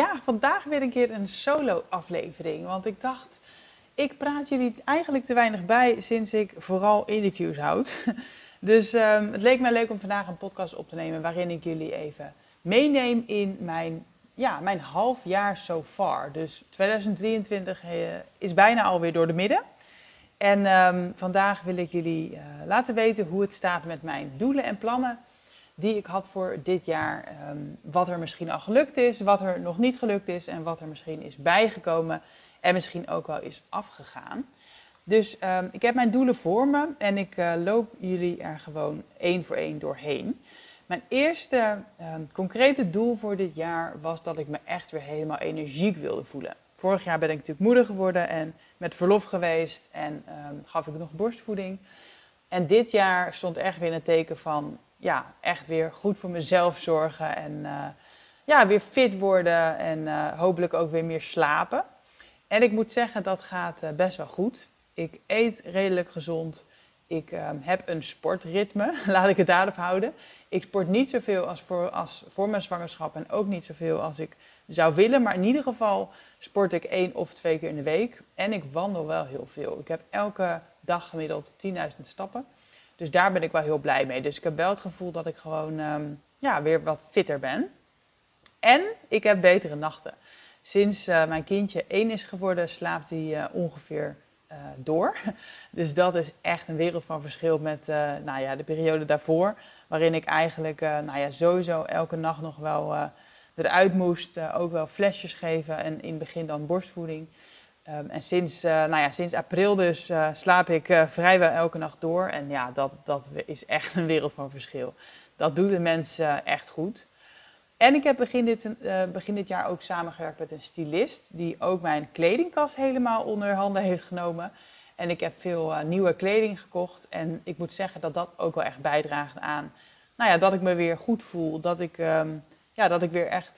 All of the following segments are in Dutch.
Ja, vandaag weer een keer een solo-aflevering. Want ik dacht, ik praat jullie eigenlijk te weinig bij sinds ik vooral interviews houd. Dus um, het leek mij leuk om vandaag een podcast op te nemen waarin ik jullie even meeneem in mijn, ja, mijn half jaar so far. Dus 2023 uh, is bijna alweer door de midden. En um, vandaag wil ik jullie uh, laten weten hoe het staat met mijn doelen en plannen die ik had voor dit jaar. Um, wat er misschien al gelukt is, wat er nog niet gelukt is en wat er misschien is bijgekomen en misschien ook wel is afgegaan. Dus um, ik heb mijn doelen voor me en ik uh, loop jullie er gewoon één voor één doorheen. Mijn eerste um, concrete doel voor dit jaar was dat ik me echt weer helemaal energiek wilde voelen. Vorig jaar ben ik natuurlijk moeder geworden en met verlof geweest en gaf ik nog borstvoeding. En dit jaar stond echt weer in het teken van ja, echt weer goed voor mezelf zorgen en uh, ja, weer fit worden en uh, hopelijk ook weer meer slapen. En ik moet zeggen, dat gaat uh, best wel goed. Ik eet redelijk gezond. Ik heb een sportritme, laat ik het daarop houden. Ik sport niet zoveel als voor, als voor mijn zwangerschap en ook niet zoveel als ik zou willen. Maar in ieder geval sport ik één of twee keer in de week. En ik wandel wel heel veel. Ik heb elke dag gemiddeld 10.000 stappen. Dus daar ben ik wel heel blij mee. Dus ik heb wel het gevoel dat ik gewoon um, ja, weer wat fitter ben. En ik heb betere nachten. Sinds uh, mijn kindje één is geworden, slaapt hij uh, ongeveer uh, door. Dus dat is echt een wereld van verschil met nou ja, de periode daarvoor. Waarin ik eigenlijk nou ja, sowieso elke nacht nog wel eruit moest. ook wel flesjes geven en in het begin dan borstvoeding. Um, en sinds, uh, nou ja, sinds april dus uh, slaap ik uh, vrijwel elke nacht door. En ja, dat, dat is echt een wereld van verschil. Dat doet de mensen echt goed. En ik heb begin dit, begin dit jaar ook samengewerkt met een stylist... die ook mijn kledingkast helemaal onder handen heeft genomen. En ik heb veel nieuwe kleding gekocht. En ik moet zeggen dat dat ook wel echt bijdraagt aan... Nou ja, dat ik me weer goed voel. Dat ik, um, ja, dat ik weer echt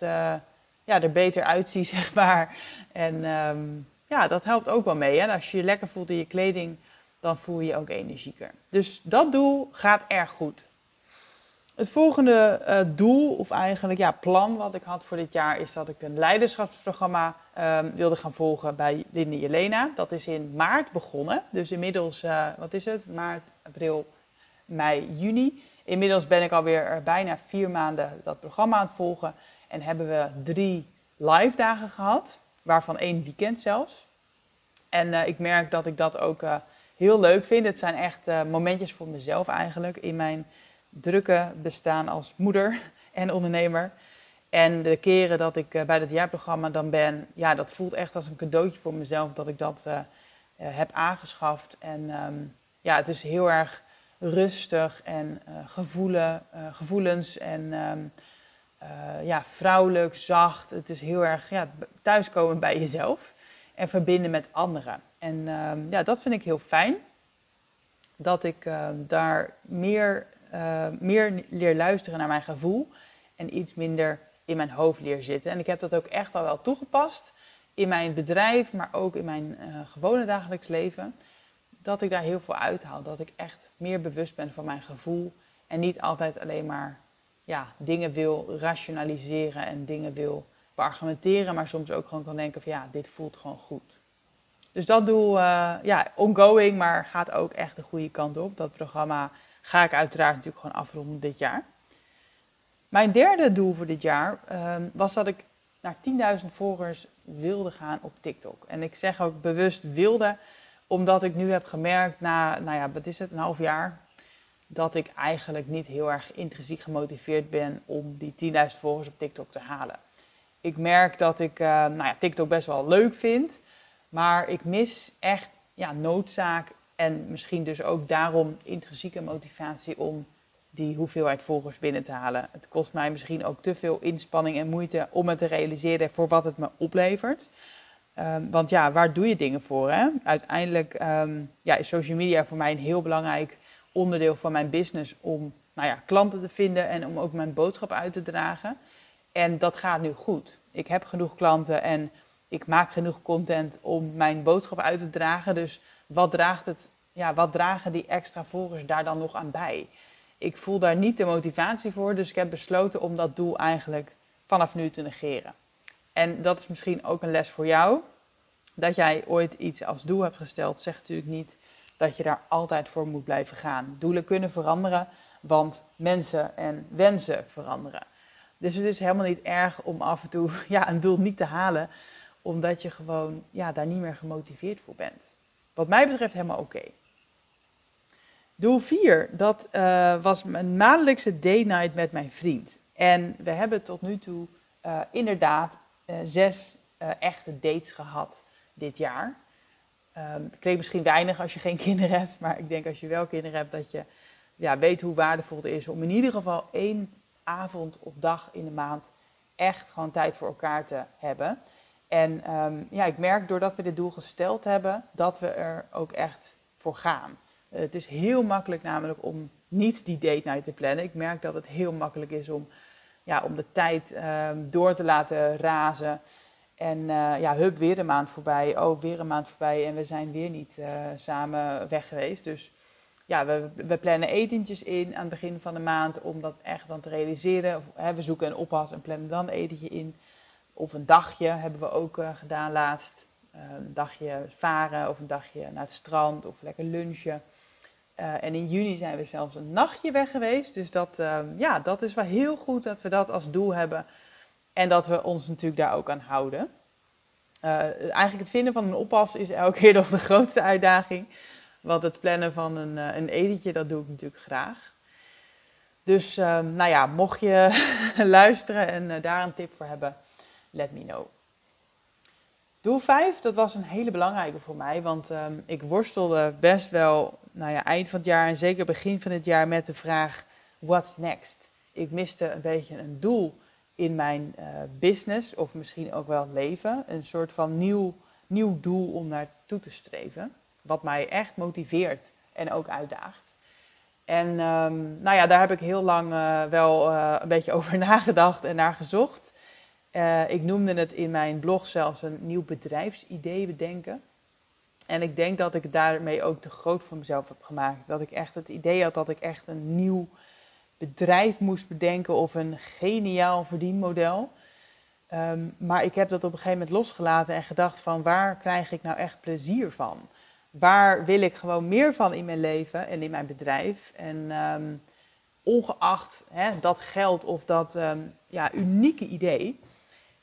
ja, er beter uitzie, zeg maar. En... Um, ja, dat helpt ook wel mee. Hè? Als je je lekker voelt in je kleding, dan voel je je ook energieker. Dus dat doel gaat erg goed. Het volgende uh, doel, of eigenlijk ja, plan wat ik had voor dit jaar, is dat ik een leiderschapsprogramma uh, wilde gaan volgen bij Linde Jelena. Dat is in maart begonnen. Dus inmiddels, uh, wat is het? Maart, april, mei, juni. Inmiddels ben ik alweer bijna vier maanden dat programma aan het volgen. En hebben we drie live dagen gehad waarvan één weekend zelfs. En uh, ik merk dat ik dat ook uh, heel leuk vind. Het zijn echt uh, momentjes voor mezelf eigenlijk in mijn drukke bestaan als moeder en ondernemer. En de keren dat ik bij dat jaarprogramma dan ben, ja, dat voelt echt als een cadeautje voor mezelf dat ik dat heb aangeschaft. En um, ja, het is heel erg rustig en gevoelen, gevoelens en um, uh, ja, vrouwelijk, zacht. Het is heel erg ja, thuiskomen bij jezelf en verbinden met anderen. En uh, ja, dat vind ik heel fijn. Dat ik uh, daar meer, uh, meer leer luisteren naar mijn gevoel en iets minder in mijn hoofd leer zitten. En ik heb dat ook echt al wel toegepast in mijn bedrijf, maar ook in mijn gewone dagelijks leven. Dat ik daar heel veel uithaal. Dat ik echt meer bewust ben van mijn gevoel en niet altijd alleen maar ja, dingen wil rationaliseren en dingen wil beargumenteren, maar soms ook gewoon kan denken van ja, dit voelt gewoon goed. Dus dat doel, uh, ja, ongoing, maar gaat ook echt de goede kant op. Dat programma ga ik uiteraard natuurlijk gewoon afronden dit jaar. Mijn derde doel voor dit jaar uh, was dat ik naar 10.000 volgers wilde gaan op TikTok. En ik zeg ook bewust wilde, omdat ik nu heb gemerkt na, nou ja, wat is het, een half jaar, dat ik eigenlijk niet heel erg intrinsiek gemotiveerd ben om die 10.000 volgers op TikTok te halen. Ik merk dat ik uh, nou ja, TikTok best wel leuk vind, maar ik mis echt ja, noodzaak en misschien dus ook daarom intrinsieke motivatie om die hoeveelheid volgers binnen te halen. Het kost mij misschien ook te veel inspanning en moeite om het te realiseren voor wat het me oplevert. Ehm, want ja, waar doe je dingen voor? Hè? Uiteindelijk ehm, ja, is social media voor mij een heel belangrijk onderdeel van mijn business om nou ja, klanten te vinden en om ook mijn boodschap uit te dragen. En dat gaat nu goed. Ik heb genoeg klanten en ik maak genoeg content om mijn boodschap uit te dragen. Dus wat, draagt het, ja, wat dragen die extra volgers daar dan nog aan bij? Ik voel daar niet de motivatie voor, dus ik heb besloten om dat doel eigenlijk vanaf nu te negeren. En dat is misschien ook een les voor jou. Dat jij ooit iets als doel hebt gesteld, zegt natuurlijk niet dat je daar altijd voor moet blijven gaan. Doelen kunnen veranderen, want mensen en wensen veranderen. Dus het is helemaal niet erg om af en toe ja, een doel niet te halen, omdat je gewoon ja, daar niet meer gemotiveerd voor bent. Wat mij betreft helemaal oké. Doel 4, dat uh, was mijn maandelijkse day night met mijn vriend. En we hebben tot nu toe uh, inderdaad uh, zes echte dates gehad dit jaar. Um, het klinkt misschien weinig als je geen kinderen hebt, maar ik denk als je wel kinderen hebt dat je ja, weet hoe waardevol het is om in ieder geval één avond of dag in de maand echt gewoon tijd voor elkaar te hebben. En um, ja, ik merk doordat we dit doel gesteld hebben, dat we er ook echt voor gaan. Het is heel makkelijk namelijk om niet die date night te plannen. Ik merk dat het heel makkelijk is om, ja, om de tijd um, door te laten razen. En uh, ja, hup, weer een maand voorbij. Oh, weer een maand voorbij. En we zijn weer niet uh, samen weg geweest. Dus ja, we, we, plannen etentjes in aan het begin van de maand om dat echt dan te realiseren. Of, hè, we zoeken een oppas en plannen dan een etentje in. Of een dagje hebben we ook uh, gedaan laatst. een dagje varen of een dagje naar het strand of lekker lunchen. en in juni zijn we zelfs een nachtje weg geweest. Dus dat, ja, dat is wel heel goed dat we dat als doel hebben en dat we ons natuurlijk daar ook aan houden. Uh, eigenlijk het vinden van een oppas is elke keer nog de grootste uitdaging. Want het plannen van een, uh, een etentje, dat doe ik natuurlijk graag. Dus uh, nou ja, mocht je luisteren en uh, daar een tip voor hebben, let me know. Doel 5, dat was een hele belangrijke voor mij, want um, ik worstelde best wel nou ja, eind van het jaar en zeker begin van het jaar met de vraag, what's next? Ik miste een beetje een doel in mijn uh, business of misschien ook wel leven. Een soort van nieuw, nieuw doel om naartoe te streven. Wat mij echt motiveert en ook uitdaagt. En um, nou ja, daar heb ik heel lang uh, wel uh, een beetje over nagedacht en naar gezocht. ik noemde het in mijn blog zelfs een nieuw bedrijfsidee bedenken. En ik denk dat ik daarmee ook te groot voor mezelf heb gemaakt. Dat ik echt het idee had dat ik echt een nieuw bedrijf moest bedenken of een geniaal verdienmodel. Um, maar ik heb dat op een gegeven moment losgelaten en gedacht van waar krijg ik nou echt plezier van? Waar wil ik gewoon meer van in mijn leven en in mijn bedrijf? En um, ongeacht hè, dat geld of dat um, ja, unieke idee.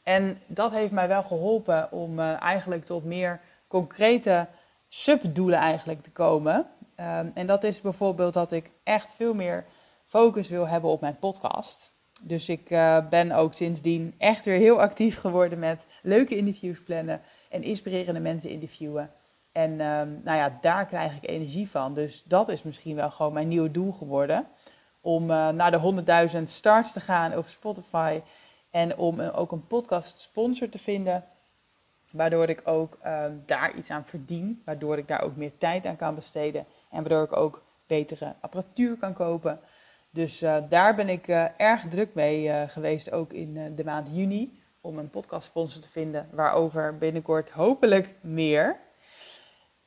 En dat heeft mij wel geholpen om uh, eigenlijk tot meer concrete subdoelen eigenlijk te komen. en dat is bijvoorbeeld dat ik echt veel meer focus wil hebben op mijn podcast. Dus ik uh, ben ook sindsdien echt weer heel actief geworden met leuke interviews plannen en inspirerende mensen interviewen. En um, nou ja, daar krijg ik energie van. Dus dat is misschien wel gewoon mijn nieuwe doel geworden. Om uh, naar de 100.000 starts te gaan op Spotify. En om uh, ook een podcast sponsor te vinden. Waardoor ik ook um, daar iets aan verdien. Waardoor ik daar ook meer tijd aan kan besteden. En waardoor ik ook betere apparatuur kan kopen. Dus uh, daar ben ik uh, erg druk mee uh, geweest, ook in de maand juni, om een podcastsponsor te vinden, waarover binnenkort hopelijk meer.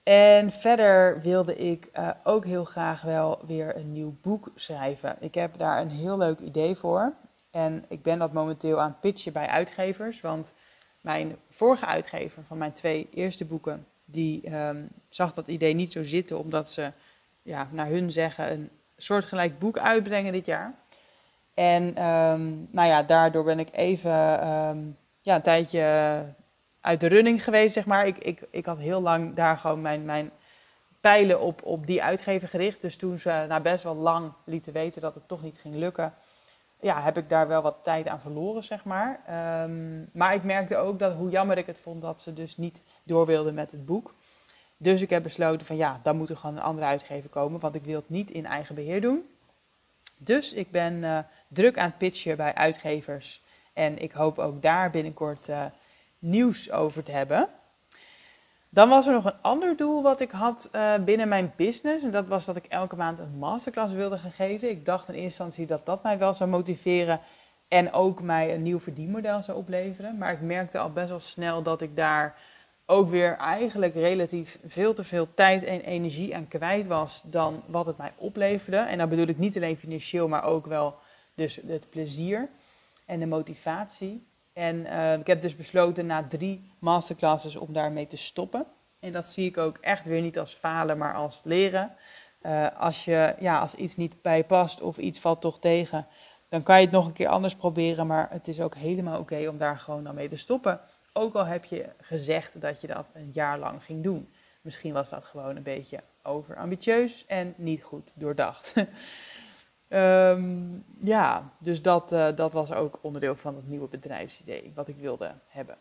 En verder wilde ik ook heel graag wel weer een nieuw boek schrijven. Ik heb daar een heel leuk idee voor. En ik ben dat momenteel aan het pitchen bij uitgevers, want mijn vorige uitgever van mijn twee eerste boeken, die um, zag dat idee niet zo zitten, omdat ze, ja, naar hun zeggen, een soortgelijk boek uitbrengen dit jaar. En um, nou ja, daardoor ben ik even um, ja, een tijdje uit de running geweest, zeg maar. Ik, ik, ik had heel lang daar gewoon mijn, mijn pijlen op, op die uitgever gericht. Dus toen ze nou, best wel lang lieten weten dat het toch niet ging lukken, ja, heb ik daar wel wat tijd aan verloren, zeg maar. Um, maar ik merkte ook dat hoe jammer ik het vond dat ze dus niet door wilden met het boek. Dus ik heb besloten van ja, dan moet er gewoon een andere uitgever komen, want ik wil het niet in eigen beheer doen. Dus ik ben uh, druk aan het pitchen bij uitgevers en ik hoop ook daar binnenkort uh, nieuws over te hebben. Dan was er nog een ander doel wat ik had uh, binnen mijn business. En dat was dat ik elke maand een masterclass wilde gaan geven. Ik dacht in eerste instantie dat dat mij wel zou motiveren. En ook mij een nieuw verdienmodel zou opleveren. Maar ik merkte al best wel snel dat ik daar ook weer eigenlijk relatief veel te veel tijd en energie aan kwijt was dan wat het mij opleverde. En dan bedoel ik niet alleen financieel, maar ook wel dus het plezier en de motivatie. En uh, ik heb dus besloten na drie masterclasses om daarmee te stoppen. En dat zie ik ook echt weer niet als falen, maar als leren. Uh, als, je, ja, als iets niet bij past of iets valt toch tegen, dan kan je het nog een keer anders proberen. Maar het is ook helemaal oké om daar gewoon dan mee te stoppen. Ook al heb je gezegd dat je dat een jaar lang ging doen. Misschien was dat gewoon een beetje overambitieus en niet goed doordacht. um, ja, dus dat, uh, dat was ook onderdeel van het nieuwe bedrijfsidee wat ik wilde hebben.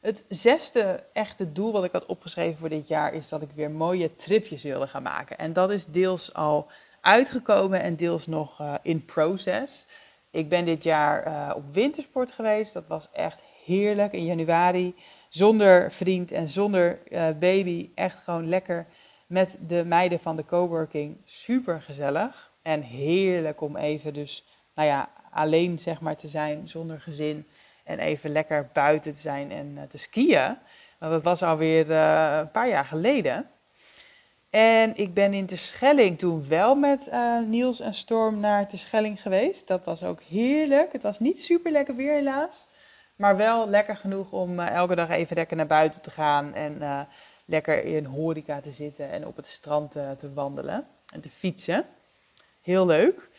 Het zesde echte doel wat ik had opgeschreven voor dit jaar is dat ik weer mooie tripjes wilde gaan maken. En dat is deels al uitgekomen en deels nog uh, in process. Ik ben dit jaar uh, op wintersport geweest. Dat was echt heerlijk in januari. Zonder vriend en zonder uh, baby. Echt gewoon lekker met de meiden van de coworking. Super gezellig. En heerlijk om even dus, nou ja, alleen zeg maar te zijn, zonder gezin. En even lekker buiten te zijn en uh, te skiën. Want dat was alweer uh, een paar jaar geleden. En ik ben in Terschelling toen wel met Niels en Storm naar Terschelling geweest. Dat was ook heerlijk. Het was niet super lekker weer helaas. Maar wel lekker genoeg om uh, elke dag even lekker naar buiten te gaan. En uh, lekker in horeca te zitten en op het strand te wandelen en te fietsen. Heel leuk.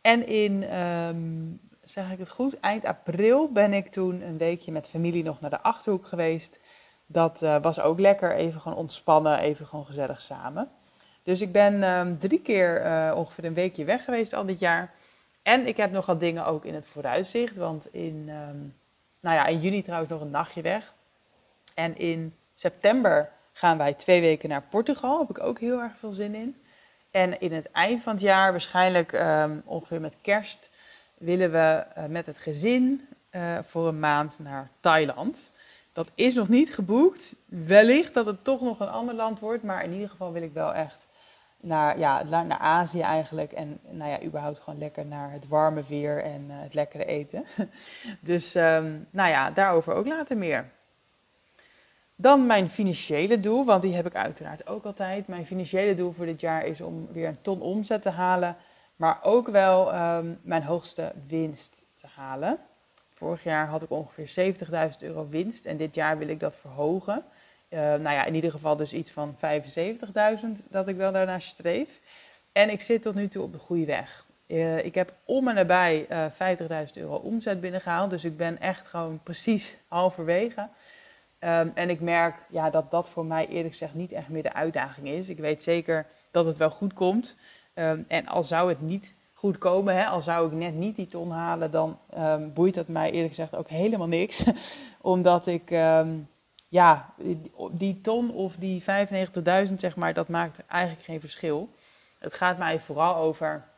En in, um, zeg ik het goed, eind april ben ik toen een weekje met familie nog naar de Achterhoek geweest. Dat was ook lekker, even gewoon ontspannen, even gewoon gezellig samen. Dus ik ben um, drie keer ongeveer een weekje weg geweest al dit jaar. En ik heb nogal dingen ook in het vooruitzicht. Want in, um, nou ja, in juni trouwens nog een nachtje weg. En in september gaan wij twee weken naar Portugal. Daar heb ik ook heel erg veel zin in. En in het eind van het jaar, waarschijnlijk um, ongeveer met kerst, willen we uh, met het gezin uh, voor een maand naar Thailand. Dat is nog niet geboekt. Wellicht dat het toch nog een ander land wordt, maar in ieder geval wil ik wel echt naar, ja, naar Azië eigenlijk. En nou ja, überhaupt gewoon lekker naar het warme weer en uh, het lekkere eten. dus um, nou ja, daarover ook later meer. Dan mijn financiële doel, want die heb ik uiteraard ook altijd. Mijn financiële doel voor dit jaar is om weer een ton omzet te halen, maar ook wel um, mijn hoogste winst te halen. Vorig jaar had ik ongeveer 70.000 euro winst en dit jaar wil ik dat verhogen. Uh, nou ja, in ieder geval dus iets van 75.000 dat ik wel daarnaar streef. En ik zit tot nu toe op de goede weg. Uh, ik heb om en nabij uh, 50.000 euro omzet binnengehaald, dus ik ben echt gewoon precies halverwege. Um, en ik merk ja, dat dat voor mij eerlijk gezegd niet echt meer de uitdaging is. Ik weet zeker dat het wel goed komt. Um, en al zou het niet goed komen, hè, al zou ik net niet die ton halen, dan um, boeit dat mij eerlijk gezegd ook helemaal niks. Omdat ik, ja, die ton of die 95.000 zeg maar, dat maakt eigenlijk geen verschil. Het gaat mij vooral over,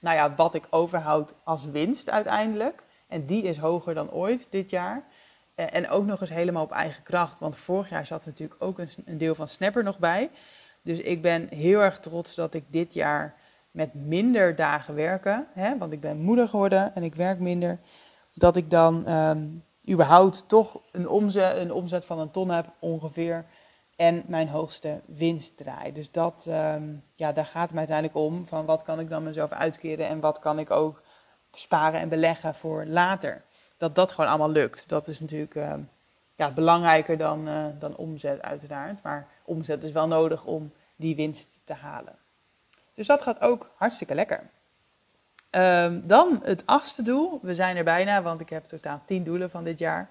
nou ja, wat ik overhoud als winst uiteindelijk. En die is hoger dan ooit dit jaar. En ook nog eens helemaal op eigen kracht. Want vorig jaar zat natuurlijk ook een, deel van Snapper nog bij. Dus ik ben heel erg trots dat ik dit jaar met minder dagen werken. Hè, want ik ben moeder geworden en ik werk minder. Dat ik dan um, überhaupt toch een omzet, een omzet van een ton heb ongeveer. En mijn hoogste winst draai. Dus dat, um, ja, daar gaat het uiteindelijk om. Van wat kan ik dan mezelf uitkeren en wat kan ik ook sparen en beleggen voor later dat dat gewoon allemaal lukt. Dat is natuurlijk uh, ja, belangrijker dan, uh, dan omzet uiteraard. Maar omzet is wel nodig om die winst te halen. Dus dat gaat ook hartstikke lekker. Um, dan het achtste doel. We zijn er bijna, want ik heb totaal tien doelen van dit jaar.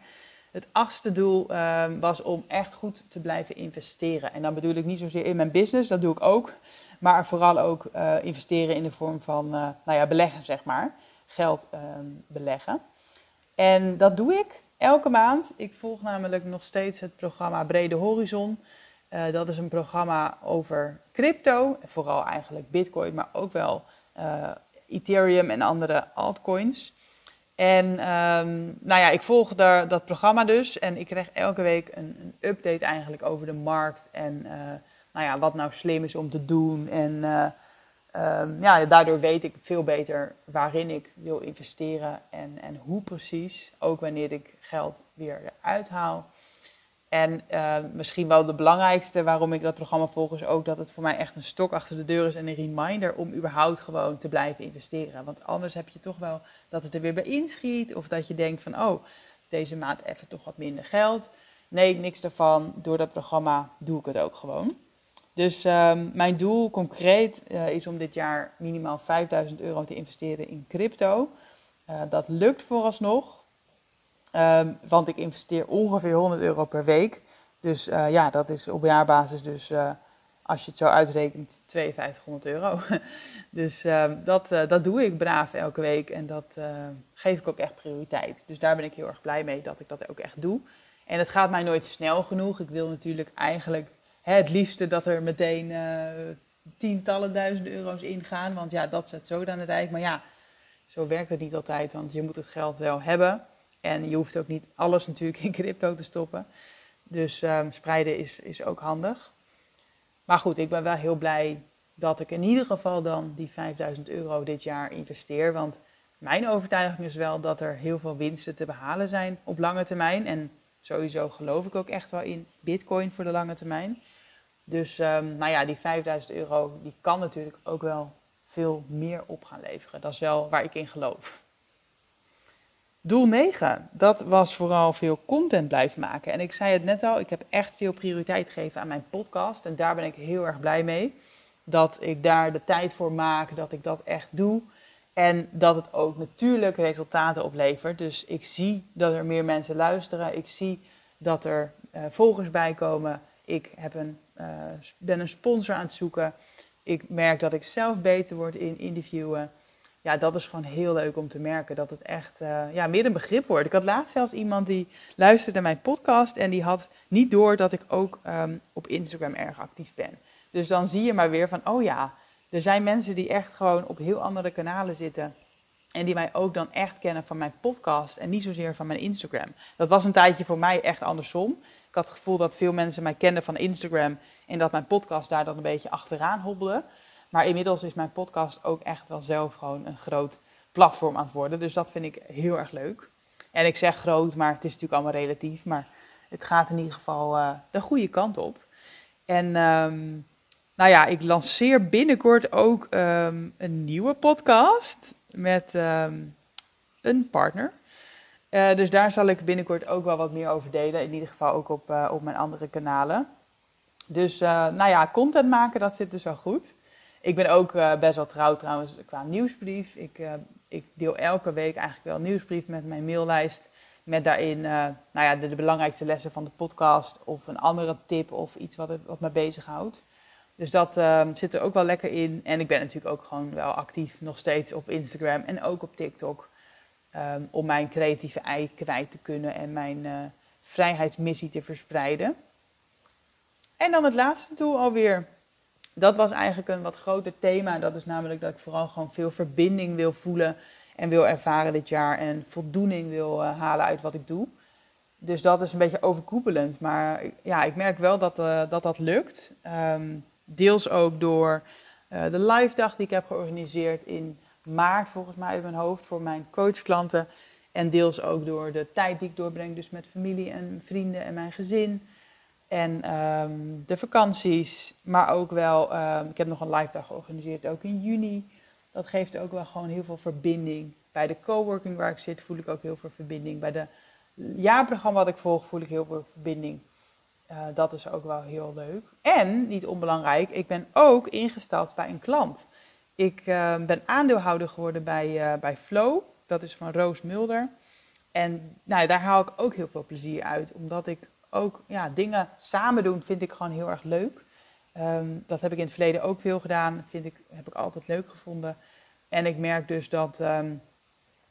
Het achtste doel um, was om echt goed te blijven investeren. En dan bedoel ik niet zozeer in mijn business, dat doe ik ook. Maar vooral ook uh, investeren in de vorm van nou ja, beleggen, zeg maar. Geld um, beleggen. En dat doe ik elke maand. Ik volg namelijk nog steeds het programma Brede Horizon. Uh, dat is een programma over crypto, vooral eigenlijk Bitcoin, maar ook wel Ethereum en andere altcoins. En ehm, nou ja, ik volg daar dat programma dus. En ik krijg elke week een, een update eigenlijk over de markt. En uh, nou ja, wat nou slim is om te doen. En uh, um, ja, daardoor weet ik veel beter waarin ik wil investeren. En, en hoe precies. Ook wanneer ik geld weer eruit haal. En uh, misschien wel de belangrijkste waarom ik dat programma volg, is ook dat het voor mij echt een stok achter de deur is en een reminder om überhaupt gewoon te blijven investeren. Want anders heb je toch wel dat het er weer bij inschiet of dat je denkt van, oh, deze maand even toch wat minder geld. Nee, niks daarvan. Door dat programma doe ik het ook gewoon. Dus um, mijn doel concreet uh, is om dit jaar minimaal 5000 euro te investeren in crypto. Uh, dat lukt vooralsnog. Um, want ik investeer ongeveer 100 euro per week. Dus uh, ja, dat is op jaarbasis dus, uh, als je het zo uitrekent, 5200 euro. dus uh, dat, dat doe ik braaf elke week en dat geef ik ook echt prioriteit. Dus daar ben ik heel erg blij mee dat ik dat ook echt doe. En het gaat mij nooit snel genoeg. Ik wil natuurlijk eigenlijk hè, het liefste dat er meteen tientallen duizenden euro's ingaan. Want ja, dat zet zo aan het. Maar ja, zo werkt het niet altijd, want je moet het geld wel hebben. En je hoeft ook niet alles natuurlijk in crypto te stoppen. Dus um, spreiden is, is ook handig. Maar goed, ik ben wel heel blij dat ik in ieder geval dan die 5000 euro dit jaar investeer. Want mijn overtuiging is wel dat er heel veel winsten te behalen zijn op lange termijn. En sowieso geloof ik ook echt wel in Bitcoin voor de lange termijn. Dus um, nou ja, die 5000 euro die kan natuurlijk ook wel veel meer op gaan leveren. Dat is wel waar ik in geloof. Doel 9, dat was vooral veel content blijven maken. En ik zei het net al, ik heb echt veel prioriteit gegeven aan mijn podcast. En daar ben ik heel erg blij mee. Dat ik daar de tijd voor maak, dat ik dat echt doe. En dat het ook natuurlijk resultaten oplevert. Dus ik zie dat er meer mensen luisteren. Ik zie dat er uh, volgers bij komen. Ik heb een, uh, ben een sponsor aan het zoeken. Ik merk dat ik zelf beter word in interviewen ja, dat is gewoon heel leuk om te merken dat het echt uh, ja, meer een begrip wordt. Ik had laatst zelfs iemand die luisterde naar mijn podcast en die had niet door dat ik ook um, op Instagram erg actief ben. Dus dan zie je maar weer van, oh ja, er zijn mensen die echt gewoon op heel andere kanalen zitten. En die mij ook dan echt kennen van mijn podcast en niet zozeer van mijn Instagram. Dat was een tijdje voor mij echt andersom. Ik had het gevoel dat veel mensen mij kenden van Instagram en dat mijn podcast daar dan een beetje achteraan hobbelde. Maar inmiddels is mijn podcast ook echt wel zelf gewoon een groot platform aan het worden. Dus dat vind ik heel erg leuk. En ik zeg groot, maar het is natuurlijk allemaal relatief. Maar het gaat in ieder geval uh, de goede kant op. En um, nou ja, ik lanceer binnenkort ook um, een nieuwe podcast met um, een partner. Uh, dus daar zal ik binnenkort ook wel wat meer over delen. In ieder geval ook op, uh, op mijn andere kanalen. Dus nou ja, content maken, dat zit dus wel goed. Ik ben ook uh, best wel trouw trouwens qua nieuwsbrief. Ik, uh, ik, deel elke week eigenlijk wel een nieuwsbrief met mijn maillijst. Met daarin uh, nou ja, de, belangrijkste lessen van de podcast of een andere tip of iets wat, wat me bezighoudt. Dus dat ehm, zit er ook wel lekker in. En ik ben natuurlijk ook gewoon wel actief nog steeds op Instagram en ook op TikTok. Um, om mijn creatieve ei kwijt te kunnen en mijn vrijheidsmissie te verspreiden. En dan het laatste doel alweer dat was eigenlijk een wat groter thema. Dat is namelijk dat ik vooral gewoon veel verbinding wil voelen en wil ervaren dit jaar. En voldoening wil uh, halen uit wat ik doe. Dus dat is een beetje overkoepelend. Maar ja, ik merk wel dat uh, dat, dat lukt. Um, deels ook door uh, de live dag die ik heb georganiseerd in maart, volgens mij in mijn hoofd, voor mijn coachklanten. En deels ook door de tijd die ik doorbreng, dus met familie en vrienden en mijn gezin. En um, de vakanties, maar ook wel, um, ik heb nog een live dag georganiseerd, ook in juni. Dat geeft ook wel gewoon heel veel verbinding. Bij de coworking waar ik zit voel ik ook heel veel verbinding. Bij de jaarprogramma wat ik volg voel ik heel veel verbinding. Uh, dat is ook wel heel leuk. En, niet onbelangrijk, ik ben ook ingestapt bij een klant. Ik uh, ben aandeelhouder geworden bij, uh, bij Flow. Dat is van Roos Mulder. En nou, daar haal ik ook heel veel plezier uit, omdat ik ook ja, dingen samen doen vind ik gewoon heel erg leuk. Um, dat heb ik in het verleden ook veel gedaan. Vind ik, heb ik altijd leuk gevonden. En ik merk dus dat, um,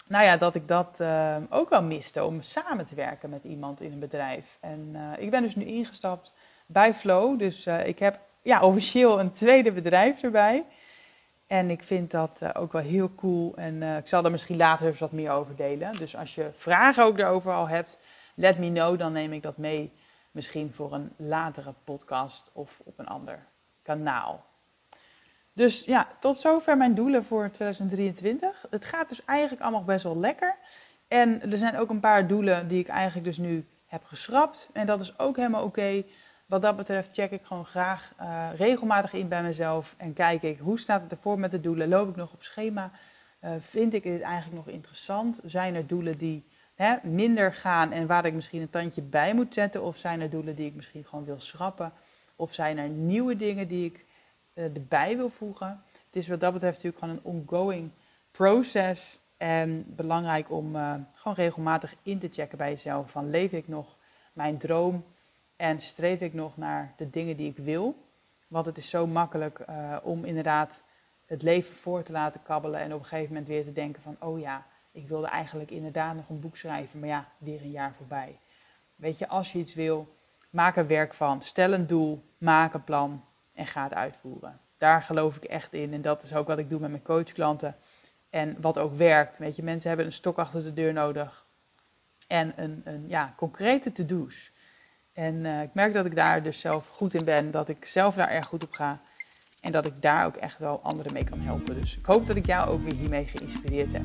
nou ja, dat ik dat uh, ook wel miste om samen te werken met iemand in een bedrijf. En uh, ik ben dus nu ingestapt bij Flow. Dus uh, ik heb ja, officieel een tweede bedrijf erbij. En ik vind dat uh, ook wel heel cool. En ik zal er misschien later eens wat meer over delen. Dus als je vragen ook daarover al hebt, let me know. Dan neem ik dat mee. Misschien voor een latere podcast of op een ander kanaal. Dus ja, tot zover mijn doelen voor 2023. Het gaat dus eigenlijk allemaal best wel lekker. En er zijn ook een paar doelen die ik eigenlijk dus nu heb geschrapt. En dat is ook helemaal oké. Wat dat betreft check ik gewoon graag uh, regelmatig in bij mezelf en kijk ik hoe staat het ervoor met de doelen. Loop ik nog op schema? Uh, vind ik dit eigenlijk nog interessant? Zijn er doelen die minder gaan en waar ik misschien een tandje bij moet zetten? Of zijn er doelen die ik misschien gewoon wil schrappen? Of zijn er nieuwe dingen die ik uh, erbij wil voegen? Het is wat dat betreft natuurlijk gewoon een ongoing proces. En belangrijk om gewoon regelmatig in te checken bij jezelf van leef ik nog mijn droom? En streef ik nog naar de dingen die ik wil? Want het is zo makkelijk uh, om inderdaad het leven voor te laten kabbelen en op een gegeven moment weer te denken van, oh ja, ik wilde eigenlijk inderdaad nog een boek schrijven, maar ja, weer een jaar voorbij. Weet je, als je iets wil, maak er werk van, stel een doel, maak een plan en ga het uitvoeren. Daar geloof ik echt in en dat is ook wat ik doe met mijn coachklanten. En wat ook werkt, weet je, mensen hebben een stok achter de deur nodig en een, een ja, concrete to-do's. En uh, ik merk dat ik daar dus zelf goed in ben, dat ik zelf daar erg goed op ga. En dat ik daar ook echt wel anderen mee kan helpen. Dus ik hoop dat ik jou ook weer hiermee geïnspireerd heb.